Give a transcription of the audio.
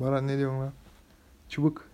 Baran ne diyorsun lan? Çubuk.